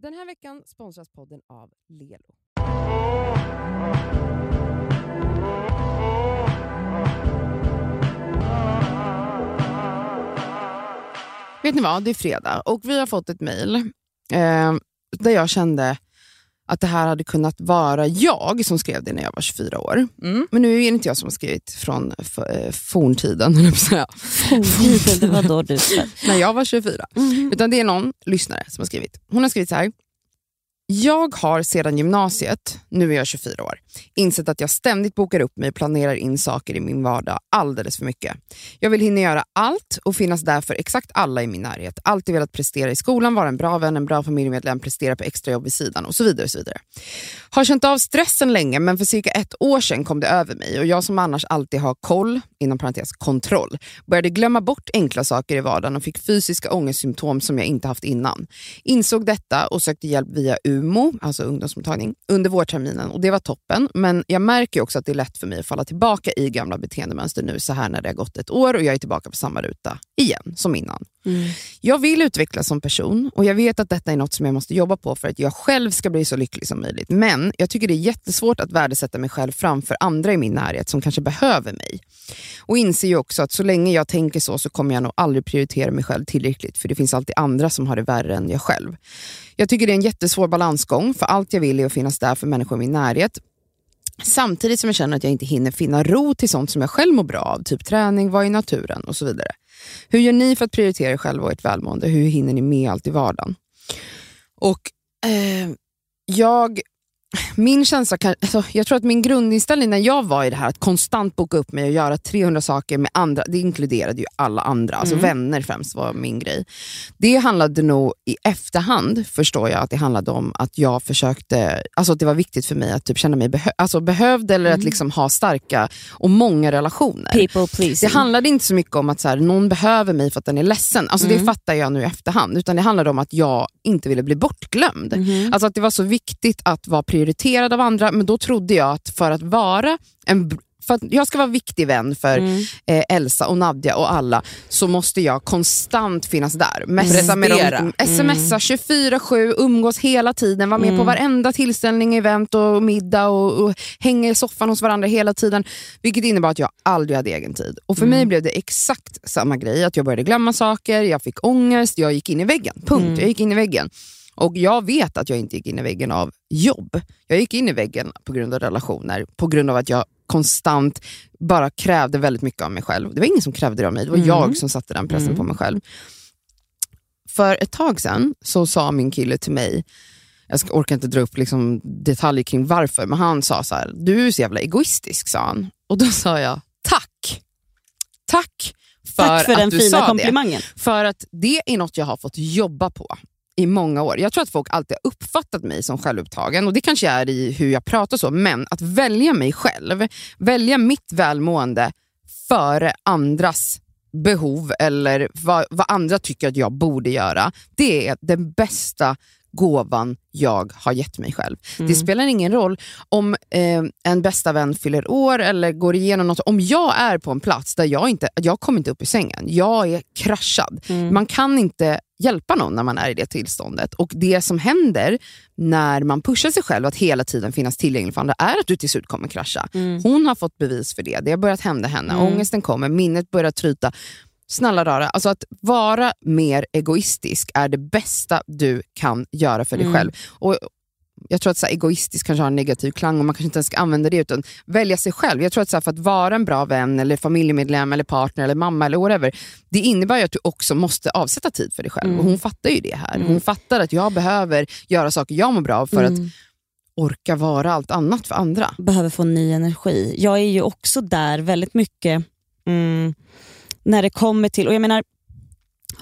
Den här veckan sponsras podden av Lelo. Vet ni vad, det är fredag och vi har fått ett mejl eh, där jag kände att det här hade kunnat vara jag som skrev det när jag var 24 år. Mm. Men nu är det inte jag som har skrivit från eh, forntiden. Forntiden, det var då du när jag var 24. Mhm. Utan det är någon lyssnare som har skrivit. Hon har skrivit så här. Jag har sedan gymnasiet, nu är jag 24 år, insett att jag ständigt bokar upp mig och planerar in saker i min vardag alldeles för mycket. Jag vill hinna göra allt och finnas där för exakt alla i min närhet. Alltid velat prestera i skolan, vara en bra vän, en bra familjemedlem, prestera på extrajobb vid sidan och så vidare. Och så vidare. Har känt av stressen länge men för cirka ett år sedan kom det över mig och jag som annars alltid har koll, inom parentes kontroll, började glömma bort enkla saker i vardagen och fick fysiska ångestsymptom som jag inte haft innan. Insåg detta och sökte hjälp via UMO, alltså ungdomsmottagning, under vårterminen och det var toppen. Men jag märker också att det är lätt för mig att falla tillbaka i gamla beteendemönster nu så här när det har gått ett år och jag är tillbaka på samma ruta igen som innan. Mm. Jag vill utvecklas som person och jag vet att detta är något som jag måste jobba på för att jag själv ska bli så lycklig som möjligt. Men jag tycker det är jättesvårt att värdesätta mig själv framför andra i min närhet som kanske behöver mig. Och inser ju också att så länge jag tänker så så kommer jag nog aldrig prioritera mig själv tillräckligt för det finns alltid andra som har det värre än jag själv. Jag tycker det är en jättesvår balansgång för allt jag vill är att finnas där för människor i min närhet Samtidigt som jag känner att jag inte hinner finna ro till sånt som jag själv mår bra av, typ träning, vara i naturen och så vidare. Hur gör ni för att prioritera er själva och ert välmående? Hur hinner ni med allt i vardagen? Och eh, jag, min känsla, kan, alltså, jag tror att min grundinställning när jag var i det här att konstant boka upp mig och göra 300 saker med andra, det inkluderade ju alla andra, alltså vänner främst var min grej. Det handlade nog i efterhand, förstår jag, att det handlade om att jag försökte, alltså att det var viktigt för mig att typ känna mig behö- alltså behövd eller att liksom ha starka och många relationer. People pleasing. Det handlade inte så mycket om att så här, någon behöver mig för att den är ledsen. Alltså Det fattar jag nu i efterhand. Utan det handlade om att jag inte ville bli bortglömd. Alltså att Det var så viktigt att vara prioriterad av andra. Men då trodde jag att för att vara en för att jag ska vara viktig vän för eh, Elsa och Nadja och alla så måste jag konstant finnas där. Messa med dem, Prestera. smsa 24-7, umgås hela tiden, vara med Mm. på varenda tillställning, event och middag och, och hänga i soffan hos varandra hela tiden. Vilket innebar att jag aldrig hade egen tid. Och för Mm. mig blev det exakt samma grej. Att Jag började glömma saker, jag fick ångest, jag gick in i väggen. Punkt. Mm. Jag gick in i väggen. Och jag vet att jag inte gick in i väggen av jobb. Jag gick in i väggen på grund av relationer, på grund av att jag konstant bara krävde väldigt mycket av mig själv. Det var ingen som krävde det av mig, det var Mm. jag som satte den pressen Mm. på mig själv. För ett tag sedan så sa min kille till mig, jag ska, orkar inte dra upp liksom detaljer kring varför, men han sa så här, du är så jävla egoistisk sa han. Och då sa jag, tack. Tack för, Tack för att den du fina sa det. komplimangen. För att det är något jag har fått jobba på i många år. Jag tror att folk alltid har uppfattat mig som självupptagen och det kanske är i hur jag pratar så, men att välja mig själv, välja mitt välmående före andras behov eller vad, vad andra tycker att jag borde göra, det är den bästa gåvan jag har gett mig själv. Det spelar ingen roll om eh, en bästa vän fyller år eller går igenom något. Om jag är på en plats där jag inte jag kommer inte upp i sängen, jag är kraschad. Man kan inte hjälpa någon när man är i det tillståndet. Och Det som händer när man pushar sig själv att hela tiden finnas tillgänglig för andra är att du till slut kommer krascha. Hon har fått bevis för det. Det har börjat hända henne. Ångesten kommer, minnet börjar tryta. Snälla rara, alltså att vara mer egoistisk är det bästa du kan göra för dig Mm. själv. Och jag tror att så här, egoistisk kanske har en negativ klang och man kanske inte ens ska använda det utan välja sig själv. Jag tror att så här, för att vara en bra vän, eller familjemedlem, eller partner, eller mamma eller whatever, det innebär ju att du också måste avsätta tid för dig själv. Mm. Och Hon fattar ju det här. Hon fattar att jag behöver göra saker jag mår bra av för att Mm. orka vara allt annat för andra. behöver få ny energi. Jag är ju också där väldigt mycket mm, när det kommer till, och jag menar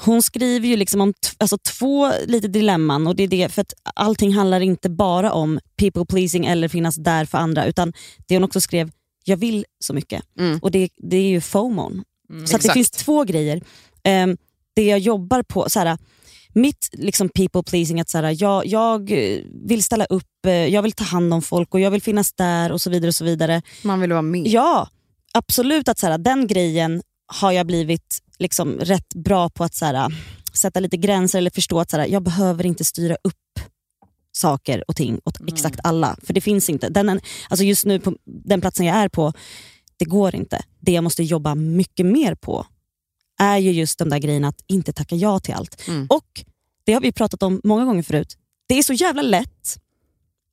hon skriver ju liksom om alltså två lite dilemman och det är det för att allting handlar inte bara om people pleasing eller finnas där för andra utan det hon också skrev, jag vill så mycket Mm. och det, det är ju FOMON. så att det finns två grejer. Ehm, det jag jobbar på, såhär, mitt liksom people pleasing, att såhär, jag, jag eh, vill ställa upp, eh, jag vill ta hand om folk och jag vill finnas där och så vidare. och så vidare. Man vill vara med. Ja, absolut att såhär, den grejen har jag blivit liksom rätt bra på att såhär, sätta lite gränser eller förstå att såhär, jag behöver inte styra upp saker och ting åt exakt alla. För det finns inte. Den, alltså just nu på den platsen jag är på, det går inte. Det jag måste jobba mycket mer på är ju just de där grejerna att inte tacka ja till allt. Mm. Och det har vi pratat om många gånger förut. Det är så jävla lätt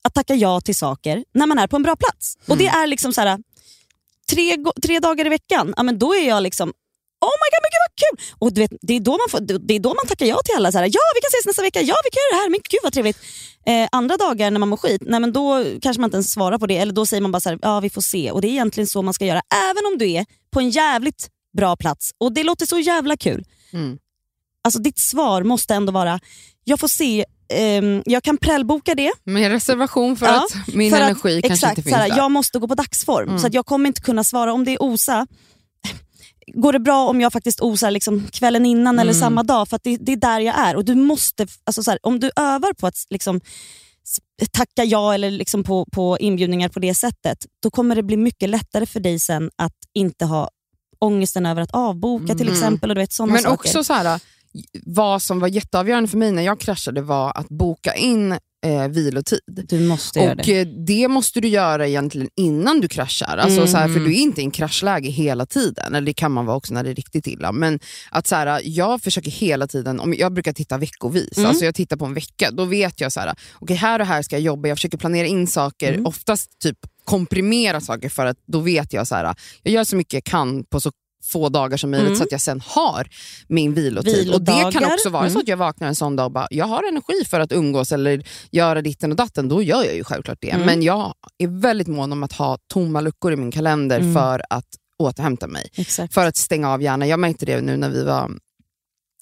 att tacka ja till saker när man är på en bra plats. Och det är liksom så här, tre, tre dagar i veckan, ja, men då är jag liksom Oh my god, men gud vad kul! Och du vet, det, är då man får, det är då man tackar ja till alla. Så här, ja, vi kan ses nästa vecka. Ja, vi kan göra det här. Men gud vad trevligt. Eh, andra dagar när man mår skit, nej, men då kanske man inte ens svarar på det. Eller då säger man bara så här, ja vi får se. Och Det är egentligen så man ska göra. Även om du är på en jävligt bra plats. Och det låter så jävla kul. Mm. Alltså ditt svar måste ändå vara, jag får se, ehm, jag kan prällboka det. Med reservation för Ja, att min för att- energi kanske exakt, inte finns såhär, där. Jag måste gå på dagsform, Mm. så att jag kommer inte kunna svara. Om det är OSA, går det bra om jag faktiskt osar liksom kvällen innan eller Mm. samma dag? För det, det är där jag är. Och du måste, alltså såhär, Om du övar på att liksom, tacka ja eller liksom på, på inbjudningar på det sättet, då kommer det bli mycket lättare för dig sen att inte ha ångesten över att avboka till Mm. exempel. Och du vet, såna Men saker. också så här, vad som var jätteavgörande för mig när jag kraschade var att boka in eh, vilotid. Du måste göra Och det. eh, det måste du göra egentligen innan du kraschar. Alltså, Mm. så här, för du är inte i en kraschläge hela tiden. Eller det kan man vara också när det är riktigt illa. Men att så här, jag försöker hela tiden, om jag brukar titta veckovis. Mm. Alltså jag tittar på en vecka, då vet jag så här, okej här och här ska jag jobba. Jag försöker planera in saker, Mm. oftast typ komprimera saker för att då vet jag så här, jag gör så mycket jag kan på så få dagar som möjligt Mm. så att jag sen har min vilotid. Och Det kan Vilodagar. också vara så Mm. att jag vaknar en sån dag och bara, jag har energi för att umgås eller göra ditten och datten, då gör jag ju självklart det. Mm. Men jag är väldigt mån om att ha tomma luckor i min kalender Mm. för att återhämta mig. Exakt. För att stänga av hjärnan. Jag märkte det nu när vi var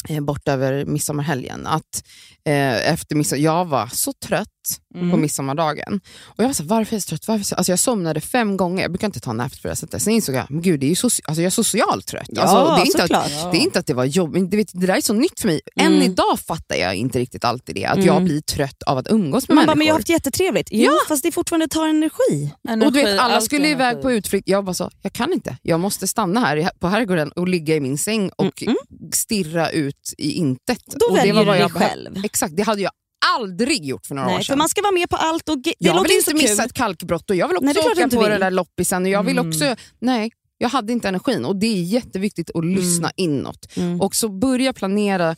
eh, bort över midsommarhelgen. Att, eh, efter midsommar, jag var så trött på Mm. midsommardagen. Och jag var så här, varför är jag så trött? Varför så? Alltså jag somnade fem gånger, jag brukar inte ta naps på det sättet. Sen insåg jag, men gud det är ju soci- alltså jag är socialt trött. Ja, alltså, det, är inte såklart. att, det är inte att det var jobbigt, det, det där är så nytt för mig. Mm. Än idag fattar jag inte riktigt alltid det, att Mm. jag blir trött av att umgås med Man bara, människor. men jag har haft jättetrevligt. Jo, Ja. fast det fortfarande tar energi. och du vet, alla skulle energi. iväg på utflykt, jag bara så, jag kan inte. Jag måste stanna här på herrgården och ligga i min säng och Mm, stirra ut i intet. Då och det väljer var du vad dig jag behöv- själv. Exakt, det hade jag aldrig gjort för några år Nej, sedan. för man ska vara med på allt och det jag vill inte missa kul. ett kalkbrott och jag vill också Nej, åka på den där loppisen. Och jag vill Mm. också, nej, jag hade inte energin och det är jätteviktigt att lyssna inåt. Mm. Och så börja planera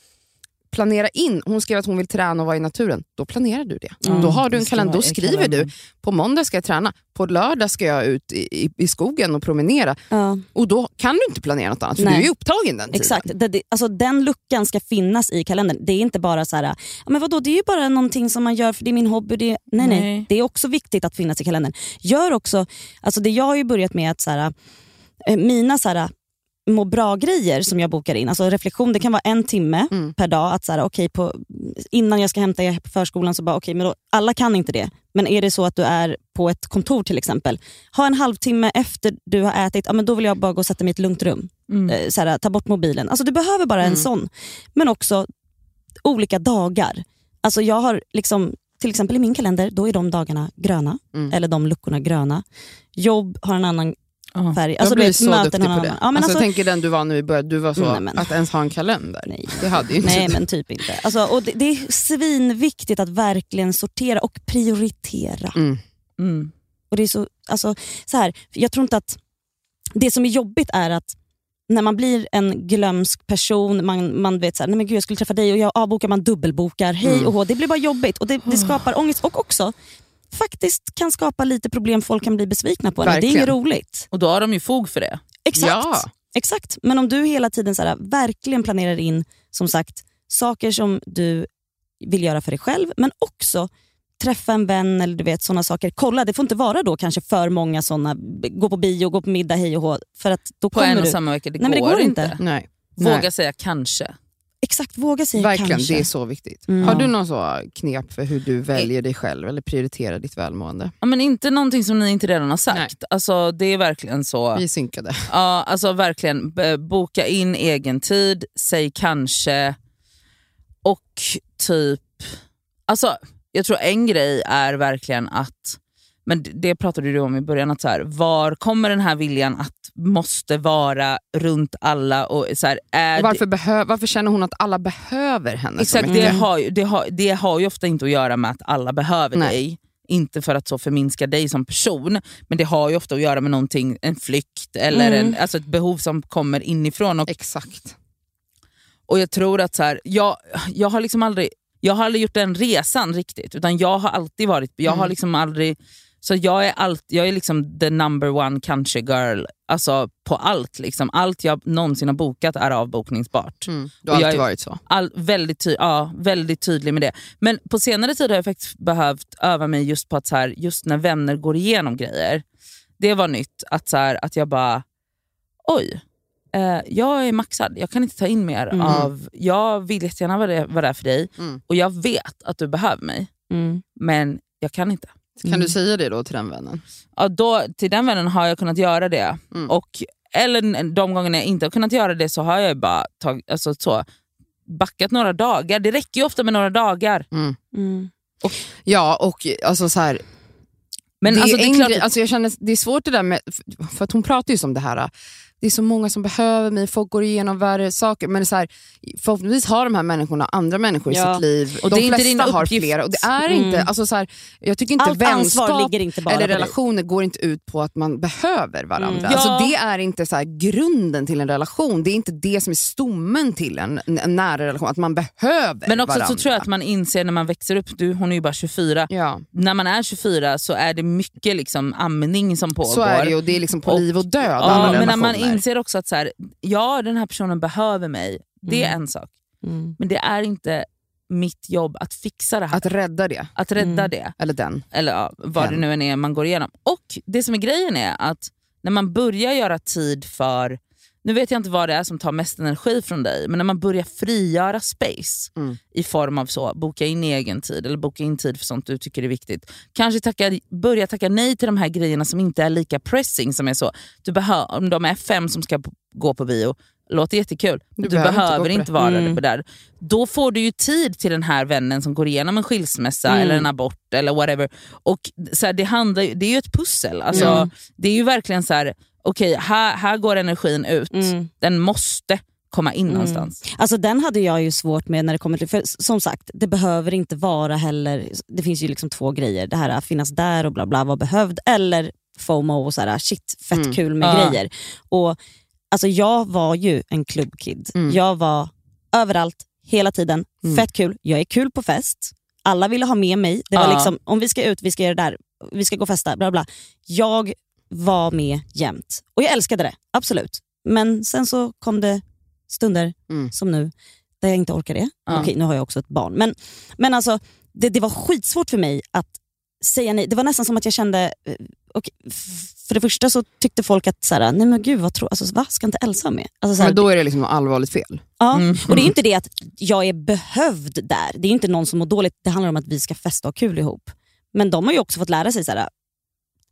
planera in, hon skrev att hon vill träna och vara i naturen, då planerar du det. Mm. Då har du en kalender, då skriver du, på måndag ska jag träna, på lördag ska jag ut i, i, skogen och promenera. Ja, Och då kan du inte planera något annat för Nej. du är upptagen den tiden. exakt. Det, det, alltså, den luckan ska finnas i kalendern. Det är inte bara så här, men vadå, det är ju bara någonting som man gör för det är min hobby. Det, nej, nej, Nej. Det är också viktigt att finnas i kalendern. Gör också, alltså det jag har ju börjat med att så här, eh, mina så här, må bra-grejer som jag bokar in, alltså reflektion, det kan vara en timme Mm. per dag. Att så här, okay, på, innan jag ska hämta er på förskolan så bara, okay, men då, alla kan inte det. Men är det så att du är på ett kontor till exempel, ha en halvtimme efter du har ätit, ja, men då vill jag bara gå och sätta mig i ett lugnt rum. Mm. Eh, så här, ta bort mobilen. Alltså, du behöver bara en Mm. sån. Men också olika dagar. Alltså, jag har liksom, till exempel i min kalender, då är de dagarna gröna. Mm. Eller de luckorna gröna. Jobb har en annan Ja. färg. Jag Alltså, du blivit vet, så duktig på det. Ja, men alltså, alltså, jag tänker den du var nu i början, du var så Nej, men- att ens ha en kalender. nej. Det hade ju inte Nej men typ inte. Alltså, och det, det är svinviktigt att verkligen sortera och prioritera. Mm. Mm. Och det är så, alltså, så här, jag tror inte att det som är jobbigt är att när man blir en glömsk person, man, man vet så här, nej men gud jag skulle träffa dig och jag avbokar, man dubbelbokar, hej Mm. och hå. Det blir bara jobbigt och det, det skapar ångest och också faktiskt kan skapa lite problem folk kan bli besvikna på en. Det är inget roligt. Och då har de ju fog för det. Exakt. Ja. Exakt. Men om du hela tiden så här, verkligen planerar in som sagt saker som du vill göra för dig själv men också träffa en vän eller du vet sådana saker. Kolla, det får inte vara då kanske för många sådana, gå på bio, gå på middag, hej och hå. För att då På kommer en och du... samma vecka. Det, Nej, men det går, går inte. inte. Nej. Våga Nej. säga kanske. Exakt, våga säga Verkligen, kanske. det är så viktigt. Mm. Har du någon så knep för hur du väljer dig själv eller prioriterar ditt välmående? Ja, men inte någonting som ni inte redan har sagt. Nej. Alltså, det är verkligen så. Vi är synkade. Ja, alltså verkligen. Boka in egen tid, säg kanske och typ... Alltså, jag tror en grej är verkligen att Men det- det pratade du om i början, att så här, var kommer den här viljan att måste vara runt alla? Och så här, är det- Varför, behö- varför känner hon att alla behöver henne Exakt, det har, det, har, det har ju ofta inte att göra med att alla behöver Nej. dig. Inte för att så förminska dig som person, men det har ju ofta att göra med någonting, en flykt eller Mm. en, alltså ett behov som kommer inifrån. Och, Exakt. och jag tror att så här, jag, jag har liksom aldrig jag har aldrig gjort den resan riktigt, utan jag har alltid varit, jag Mm. har liksom aldrig, så jag är, allt, jag är liksom the number one country girl alltså på allt. Liksom. Allt jag någonsin har bokat är avbokningsbart. Mm. Du har alltid varit så. All, väldigt, ty, ja, väldigt tydlig med det. Men på senare tid har jag faktiskt behövt öva mig just på att så här, just när vänner går igenom grejer, det var nytt. Att, så här, att jag bara, oj, eh, jag är maxad, jag kan inte ta in mer Mm. av, jag vill jättegärna vara, det, vara där för dig Mm. och jag vet att du behöver mig, Mm. men jag kan inte. Kan Mm. du säga det då till den vännen? Ja, då, till den vännen har jag kunnat göra det. Mm. Och, eller de gångerna jag inte har kunnat göra det så har jag bara tag, alltså, så, backat några dagar. Det räcker ju ofta med några dagar. Mm. Mm. Ja, och alltså så här, Men det, alltså, är det är en klart att- alltså jag känner, det är svårt det där med, för att hon pratar ju som det här, det är så många som behöver mig, folk går igenom värre saker. Men det är så här, förhoppningsvis har de här människorna andra människor i Ja. sitt liv. Och de det är inte flesta din har flera. Och det är Mm. inte, alltså så här, jag tycker inte Allt vänskap ligger inte bara eller relationer går inte ut på att man behöver varandra. Mm. Alltså Ja. det är inte så här grunden till en relation. Det är inte det som är stommen till en, en nära relation, att man behöver Men också varandra. så tror jag att man inser när man växer upp, du, hon är ju bara 24, Ja, när man är 24 så är det mycket liksom amning som pågår. så är det ju och det är liksom på Och- liv och död. Ja, men när man. Inser också att så här, ja den här personen behöver mig, det är Mm. en sak. Mm. Men det är inte mitt jobb att fixa det här. Att rädda det, Att rädda Mm. det. eller den. Eller ja, vad Hen. det nu än är man går igenom. Och det som är grejen är att när man börjar göra tid för, nu vet jag inte vad det är som tar mest energi från dig, men när man börjar frigöra space Mm. i form av så, boka in egen tid eller boka in tid för sånt du tycker är viktigt. Kanske tacka, börja tacka nej till de här grejerna som inte är lika pressing som är så, du behö- om de är fem som ska gå på bio, låter jättekul, Du du, behöver inte behöver gå inte, på det. vara Mm. på där. Då får du ju tid till den här vännen som går igenom en skilsmässa Mm. eller en abort eller whatever. Och så här, det, handlar, det är ju ett pussel. Alltså, Mm. Det är ju verkligen så här, okej här, här går energin ut, Mm. den måste komma in Mm. någonstans. Alltså den hade jag ju svårt med när det kommer till, för som sagt det behöver inte vara heller, det finns ju liksom två grejer, det här att finnas där och bla bla vara behövd eller FOMO och så här, shit fett Mm. kul med Ja. grejer. Och alltså Jag var ju en klubbkid, Mm. jag var överallt hela tiden, Mm. fett kul, jag är kul på fest, alla ville ha med mig, det var Ja. liksom om vi ska ut, vi ska göra det där, vi ska gå och festa, bla bla. Jag var med jämt och jag älskade det, absolut. Men sen så kom det stunder Mm. som nu, där jag inte orkar det. Ja. Okej, nu har jag också ett barn. Men, men alltså, det, det var skitsvårt för mig att säga nej. Det var nästan som att jag kände, eh, och för det första så tyckte folk att, så här, nej men gud vad tror alltså, va? ska inte Elsa med? Alltså, så här, Men då är det liksom allvarligt fel. ja. Mm. Och det är inte det att jag är behövd där. Det är inte någon som mår dåligt. Det handlar om att vi ska festa och ha kul ihop. Men de har ju också fått lära sig så här,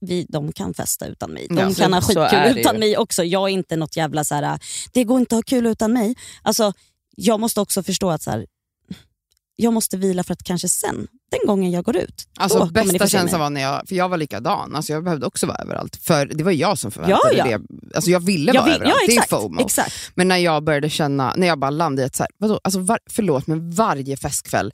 vi, de kan festa utan mig. De Ja, kan ha skitkul utan ju. mig också. Jag är inte något jävla så här, det går inte att ha kul utan mig. Alltså, jag måste också förstå att så här, jag måste vila för att kanske sen, den gången jag går ut, Alltså bästa känslan var när jag, för jag var likadan, alltså jag behövde också vara överallt. För det var jag som förväntade Ja, ja. det. Alltså jag ville Jag vara vill- överallt, ja, det är exakt, FOMO. exakt. Men när jag började känna, när jag bara landade i att så här, vadå, alltså var, förlåt men varje festkväll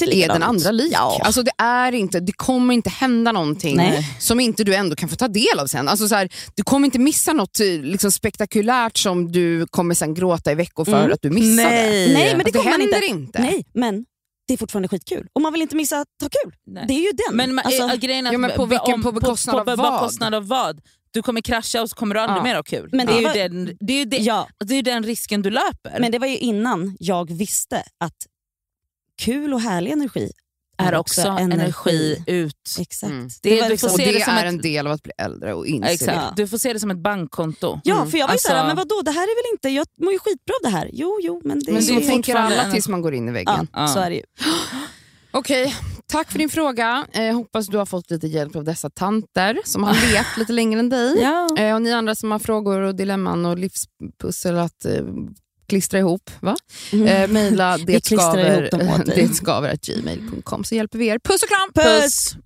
är den andra lik. Ja. Alltså det, är inte, det kommer inte hända någonting Nej. som inte du ändå kan få ta del av sen. Alltså så här, du kommer inte missa något eh, liksom, spektakulärt som du kommer sen gråta i veckor för Mm. att du missade. Nej. Nej, men det, Alltså, det kommer man händer inte. inte. Nej, men det är fortfarande skitkul. Och man vill inte missa att ha kul. Nej. Det är ju den. Men Alltså, äh, grejen är att Ja, men på vilken- på bekostnad på, av på vad? bekostnad av vad? Du kommer krascha och så kommer du aldrig Ja. mer ha kul. Men det, det är var- ju den, det, är ju det, ja, det är ju den risken du löper. men det var ju innan jag visste att kul och härlig energi är också energi ut. Exakt. Mm. Det- var du liksom- får Och se det det som är ett- en del av att bli äldre och Ja, inse exakt. det. Ja. Du får se det som ett bankkonto. Ja, Mm. för jag var ju Alltså- såhär, men vadå det här är väl inte, jag mår ju skitbra av det här. Jo, jo, men det Men är så det tänker alla en- tills man går in i Ja, väggen. Ja. så är det ju. Okej, tack för din fråga. Eh, hoppas du har fått lite hjälp av dessa tanter som har levt lite längre än dig. Ja. Eh, och ni andra som har frågor och dilemman och livspussel att eh, klistra ihop, va? Mm. Eh, mejla detskaver.gmail.com så hjälper vi er. Puss och kram! Puss! Puss.